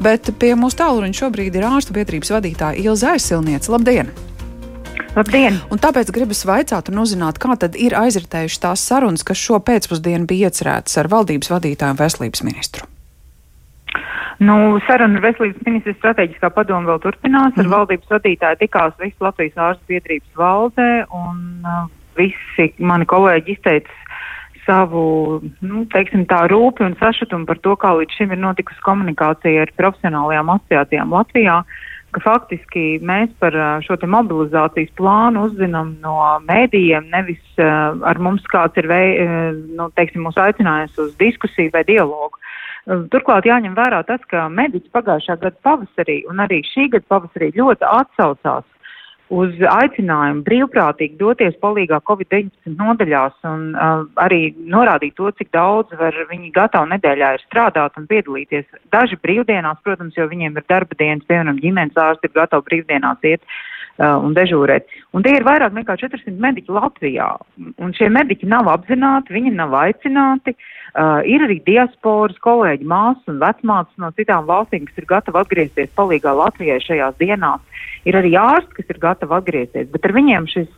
Bet pie mūsu tālruņa šobrīd ir ārstu biedrības vadītāja Ilza Aizsilniece. Labdien! Labdien! Un tāpēc gribas vaicāt un uzzināt, kā tad ir aizritējušas tās sarunas, kas šo pēcpusdienu bija iecerētas ar valdības vadītāju un veselības ministru. Nu, saruna ar veselības ministru strateģiskā padoma vēl turpinās. Mm. Ar mhm. valdības vadītāju tikās visu Latvijas ārstu biedrības valdē, un uh, visi mani kolēģi izteica savu, nu, teiksim tā, rūpi un sašutumu par to, kā līdz šim ir notikusi komunikācija ar profesionālajām asociācijām Latvijā, ka faktiski mēs par šo te mobilizācijas plānu uzzinām no mēdījiem, nevis uh, ar mums kāds ir, vei, uh, nu, teiksim, mūs aicinājis uz diskusiju vai dialogu. Turklāt jāņem vērā tas, ka mediķi pagājušā gada pavasarī un arī šī gada pavasarī ļoti atsaucās uz aicinājumu brīvprātīgi doties palīgā Covid-19 nodaļās un uh, arī norādīt to, cik daudz var viņi gatavi nedēļā ir strādāt un piedalīties. Daži brīvdienās, protams, jo viņiem ir darba dienas, piemēram, ģimenes ārsti ir gatavi brīvdienās iet uh, un dežūrēt. Un tie ir vairāk nekā 400 mediķi Latvijā. Un šie mediķi nav apzināti, viņi nav aicināti. Uh, ir arī diasporas kolēģi, māsas un vecmātes no citām valstīm, kas ir gatavi atgriezties palīgā Latvijai šajās dienās. Ir arī ārsti, kas ir gatavi atgriezties, bet ar viņiem šis,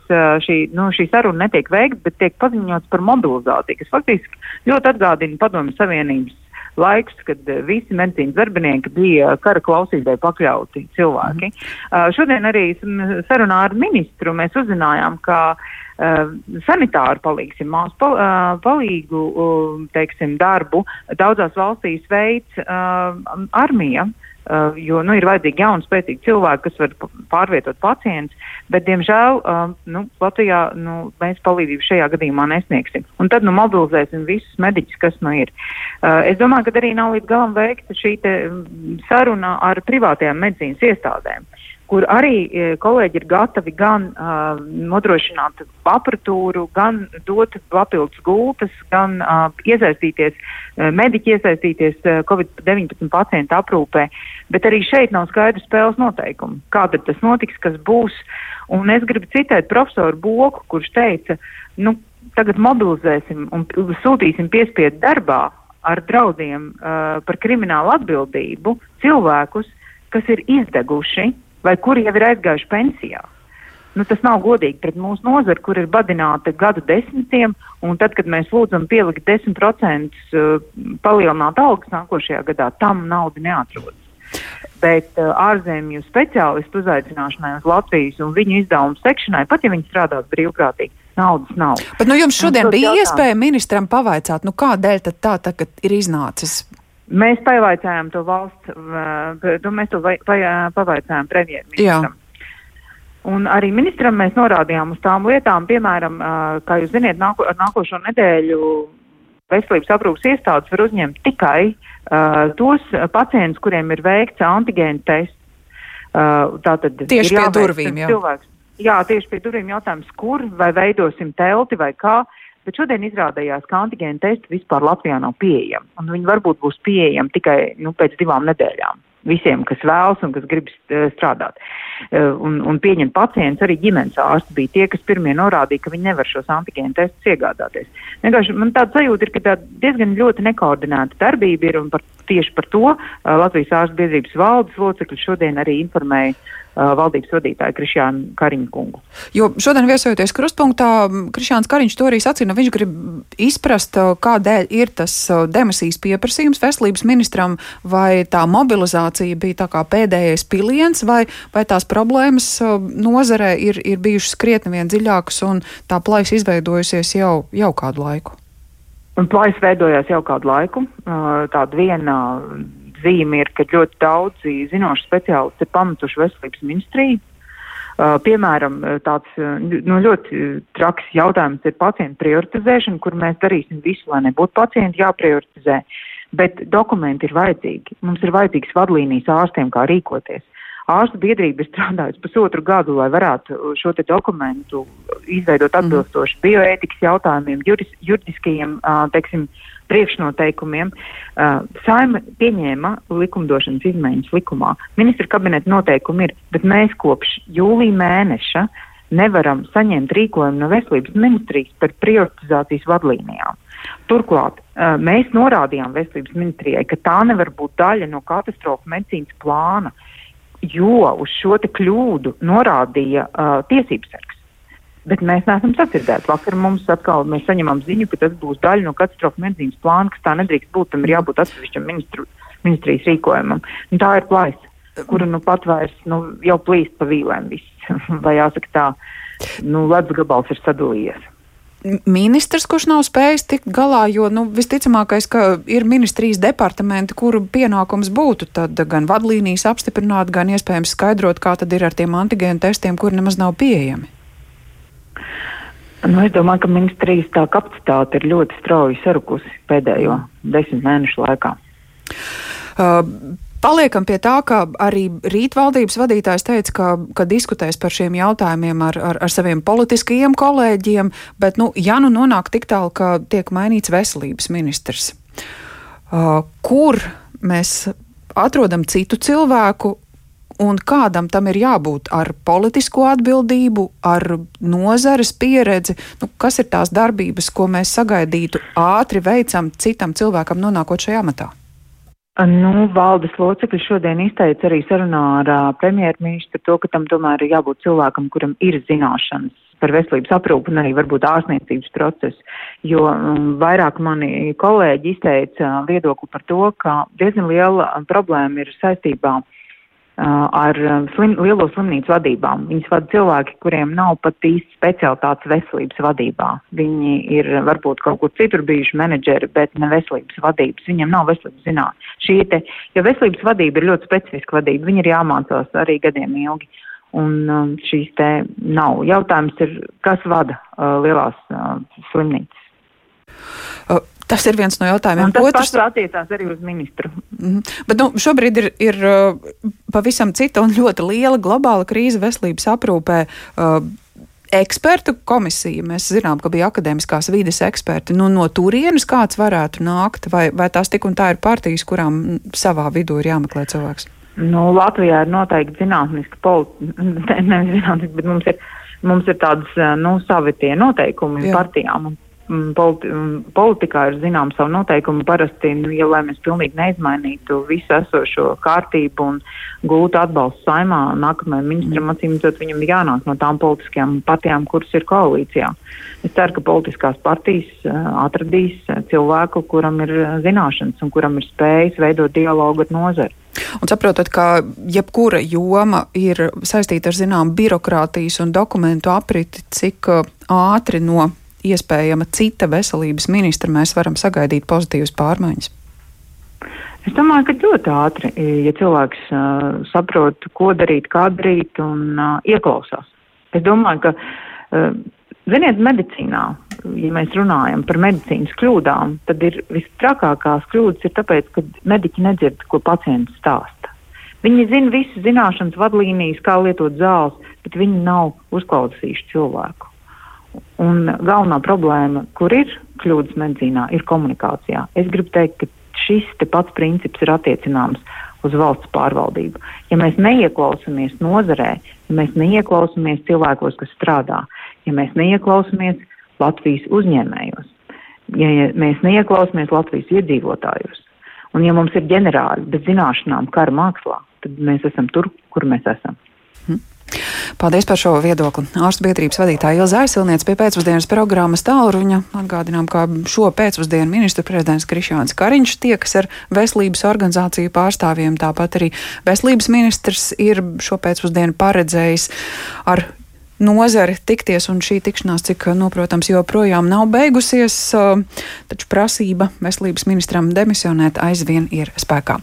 šī, nu, šī saruna netiek veikta, bet tiek paziņots par mobilizāciju, kas faktiski ļoti atgādina Padomju Savienības laiks, kad uh, visi medicīnas darbinieki bija kara klausībai pakļauti cilvēki. Mm. Uh, šodien arī sarunā ar ministru mēs uzzinājām, ka Uh, sanitāru palīgsim, māsu pal, uh, palīgu, uh, teiksim, darbu daudzās valstīs veids armija. Uh, jo nu, ir vajadzīgi jauni, spēcīgi cilvēki, kas var pārvietot pacientus, bet, diemžēl, uh, nu, Latvijā nu, mēs palīdzību šajā gadījumā nesniegsim. Un tad nu, mobilizēsim visus mediķus, kas nu ir. Uh, es domāju, ka arī nav līdz galam veikta šī saruna ar privātajām medicīnas iestādēm. Kur arī e, kolēģi ir gatavi gan uh, nodrošināt aparatūru, gan dot papildus gultas, gan uh, iesaistīties, uh, mediķi iesaistīties uh, Covid-19 pacientu aprūpē. Bet arī šeit nav skaidrs spēles noteikumi. Kā tad tas notiks, kas būs? Un es gribu citēt profesoru Boku, kurš teica, nu, tagad mobilizēsim un sūtīsim piespiedu darbā ar draudiem uh, par kriminālu atbildību cilvēkus, kas ir izdeguši, vai kuri jau ir aizgājuši pensijā. Nu, tas nav godīgi pret mūsu nozari, kur ir badināta gadu desmitiem, un tad, kad mēs lūdzam pielikt 10% uh, palielināt algas nākošajā gadā, tam nauda neatrodas. Bet uh, ārzemju speciālistu uzaicināšanai uz Latvijas un viņu izdevumu sekšanai, pat ja viņi strādās brīvprātīgi, naudas nav. Bet nu, jums šodien bija jautājums. iespēja ministram pavaicāt, nu kādēļ tā tagad ir iznācis Mēs pavaicājām to valsts, uh, mēs to vai, vai, pavaicājām premjerministram. Un arī ministram mēs norādījām uz tām lietām, piemēram, uh, kā jūs ziniet, nāko, nākošo nedēļu veselības aprūpas iestādes var uzņemt tikai uh, tos pacientus, kuriem ir veikts antigēnu tests. Uh, tātad tieši pie durvīm, jā. Cilvēks. Jā, tieši pie durvīm jautājums, kur vai veidosim telti vai kā. Uh, Bet šodien izrādījās, ka antigēna testi vispār Latvijā nav pieejami. Viņi varbūt būs pieejami tikai nu, pēc divām nedēļām. Visiem, kas vēlas un kas grib strādāt uh, un, un pieņemt pacientus, arī ģimenes ārsti bija tie, kas pirmie norādīja, ka viņi nevar šos antigēnu testus iegādāties. Vienkārši man tāda sajūta ir, ka tā diezgan ļoti nekoordinēta darbība ir un par, tieši par to Latvijas ārstu biedrības valdes locekļi šodien arī informēja valdības vadītāju Krišjānu Kariņu kungu. Jo šodien viesojoties krustpunktā, Krišjāns Kariņš to arī sacīja, nu, viņš grib izprast, kādēļ ir tas demisijas pieprasījums veselības ministram, vai tā mobilizācija bija tā kā pēdējais piliens, vai, vai tās problēmas nozarē ir, ir bijušas krietni vien dziļākas un tā plais izveidojusies jau, jau kādu laiku. Un plais veidojās jau kādu laiku. Tāda viena zīme ir, ka ļoti daudzi zinoši speciālisti ir pametuši veselības ministriju. Piemēram, tāds nu, ļoti traks jautājums ir pacientu prioritizēšana, kur mēs darīsim visu, lai nebūtu pacienti jāprioritizē. Bet dokumenti ir vajadzīgi. Mums ir vajadzīgs vadlīnijas ārstiem, kā rīkoties. Ārstu biedrība ir strādājusi pusotru gadu, lai varētu šo dokumentu izveidot mhm. atbilstoši bioētikas jautājumiem, juris, juridiskajiem, teiksim, priekšnoteikumiem. Uh, Saima pieņēma likumdošanas izmaiņas likumā. Ministra kabineta noteikumi ir, bet mēs kopš jūlija mēneša nevaram saņemt rīkojumu no veselības ministrijas par prioritizācijas vadlīnijām. Turklāt mēs norādījām veselības ministrijai, ka tā nevar būt daļa no katastrofu medicīnas plāna, jo uz šo kļūdu norādīja uh, tiesības sargs. Bet mēs neesam sadzirdēti. Vakar mums atkal mēs saņemam ziņu, ka tas būs daļa no katastrofu medicīnas plāna, kas tā nedrīkst būt. Tam ir jābūt atsevišķam ministru, ministrijas rīkojumam. Un tā ir plaisa, kuru nu pat vairs nu, jau plīst pa vīlēm viss. Vai jāsaka tā, nu, ledus gabals ir sadalījies ministrs, kurš nav spējis tikt galā, jo nu, visticamākais, ka ir ministrijas departamenti, kuru pienākums būtu tad gan vadlīnijas apstiprināt, gan iespējams skaidrot, kā tad ir ar tiem antigēnu testiem, kuri nemaz nav pieejami. Nu, es domāju, ka ministrijas tā kapacitāte ir ļoti strauji sarukusi pēdējo desmit mēnešu laikā. Uh, Paliekam pie tā, ka arī rītvaldības vadītājs teica, ka, ka diskutēs par šiem jautājumiem ar, ar, ar saviem politiskajiem kolēģiem, bet, nu, ja nu nonāk tik tālu, ka tiek mainīts veselības ministrs, uh, kur mēs atrodam citu cilvēku, un kādam tam ir jābūt ar politisko atbildību, ar nozares pieredzi, nu, kas ir tās darbības, ko mēs sagaidītu ātri veicam citam cilvēkam nonākot šajā amatā? Nu, valdes locekļi šodien izteica arī sarunā ar premjerministru to, ka tam tomēr ir jābūt cilvēkam, kuram ir zināšanas par veselības aprūpu un arī varbūt ārstniecības procesu, jo um, vairāk mani kolēģi izteica viedokli par to, ka diezgan liela problēma ir saistībā ar slim, lielo slimnīcu vadībām. Viņas vada cilvēki, kuriem nav pat īsti specialitātes veselības vadībā. Viņi ir varbūt kaut kur citur bijuši menedžeri, bet ne veselības vadības. Viņiem nav veselības zināšana. Šī te, jo veselības vadība ir ļoti specifiska vadība, viņi ir jāmācās arī gadiem ilgi. Un šīs te nav. Jautājums ir, kas vada uh, lielās uh, slimnīcas? Tas ir viens no jautājumiem. Un tas Otrs attiecās arī uz ministru. Mm -hmm. Bet nu, šobrīd ir, ir pavisam cita un ļoti liela globāla krīze veselības aprūpē. Uh, ekspertu komisija. Mēs zinām, ka bija akadēmiskās vides eksperti. Nu, no turienes kāds varētu nākt, vai, vai tās tik un tā ir partijas, kurām savā vidū ir jāmeklē cilvēks? Nu, Latvijā ir noteikti zinātniski politika, nevis zinātniski, bet mums ir, mums ir tādas, nu, savi tie noteikumi Jā. partijām. Un politi mm, politikā ir zinām savu noteikumu. Parasti, nu, ja lai mēs pilnīgi neizmainītu visu esošo kārtību un gūtu atbalstu saimā, nākamajam ministram mm. acīm redzot, viņam ir jānāk no tām politiskajām partijām, kuras ir koalīcijā. Es ceru, ka politiskās partijas uh, atradīs uh, cilvēku, kuram ir uh, zināšanas un kuram ir spējas veidot dialogu ar nozari. Un saprotat, ka jebkura joma ir saistīta ar zinām birokrātijas un dokumentu apriti, cik ātri no iespējama cita veselības ministra, mēs varam sagaidīt pozitīvas pārmaiņas? Es domāju, ka ļoti ātri, ja cilvēks uh, saprot, ko darīt, kā darīt un uh, ieklausās. Es domāju, ka, uh, ziniet, medicīnā, ja mēs runājam par medicīnas kļūdām, tad ir visstrakākās kļūdas ir tāpēc, ka mediķi nedzird, ko pacients stāsta. Viņi zina visas zināšanas, vadlīnijas, kā lietot zāles, bet viņi nav uzklausījuši cilvēku. Un galvenā problēma, kur ir kļūdas medicīnā, ir komunikācijā. Es gribu teikt, ka šis pats princips ir attiecināms uz valsts pārvaldību. Ja mēs neieklausāmies nozarē, ja mēs neieklausāmies cilvēkos, kas strādā, ja mēs neieklausāmies Latvijas uzņēmējos, ja mēs neieklausāmies Latvijas iedzīvotājos, un ja mums ir ģenerāļi bez zināšanām kara mākslā, tad mēs esam tur, kur mēs esam. Paldies par šo viedokli. Ārstu biedrības vadītāja Ilza Aizsilniec pie pēcpusdienas programmas tālruņa. Atgādinām, ka šo pēcpusdienu ministru prezidents Krišāns Kariņš tiekas ar veselības organizāciju pārstāvjiem. Tāpat arī veselības ministrs ir šo pēcpusdienu paredzējis ar nozari tikties, un šī tikšanās, cik noprotams, joprojām nav beigusies, taču prasība veselības ministram demisionēt aizvien ir spēkā.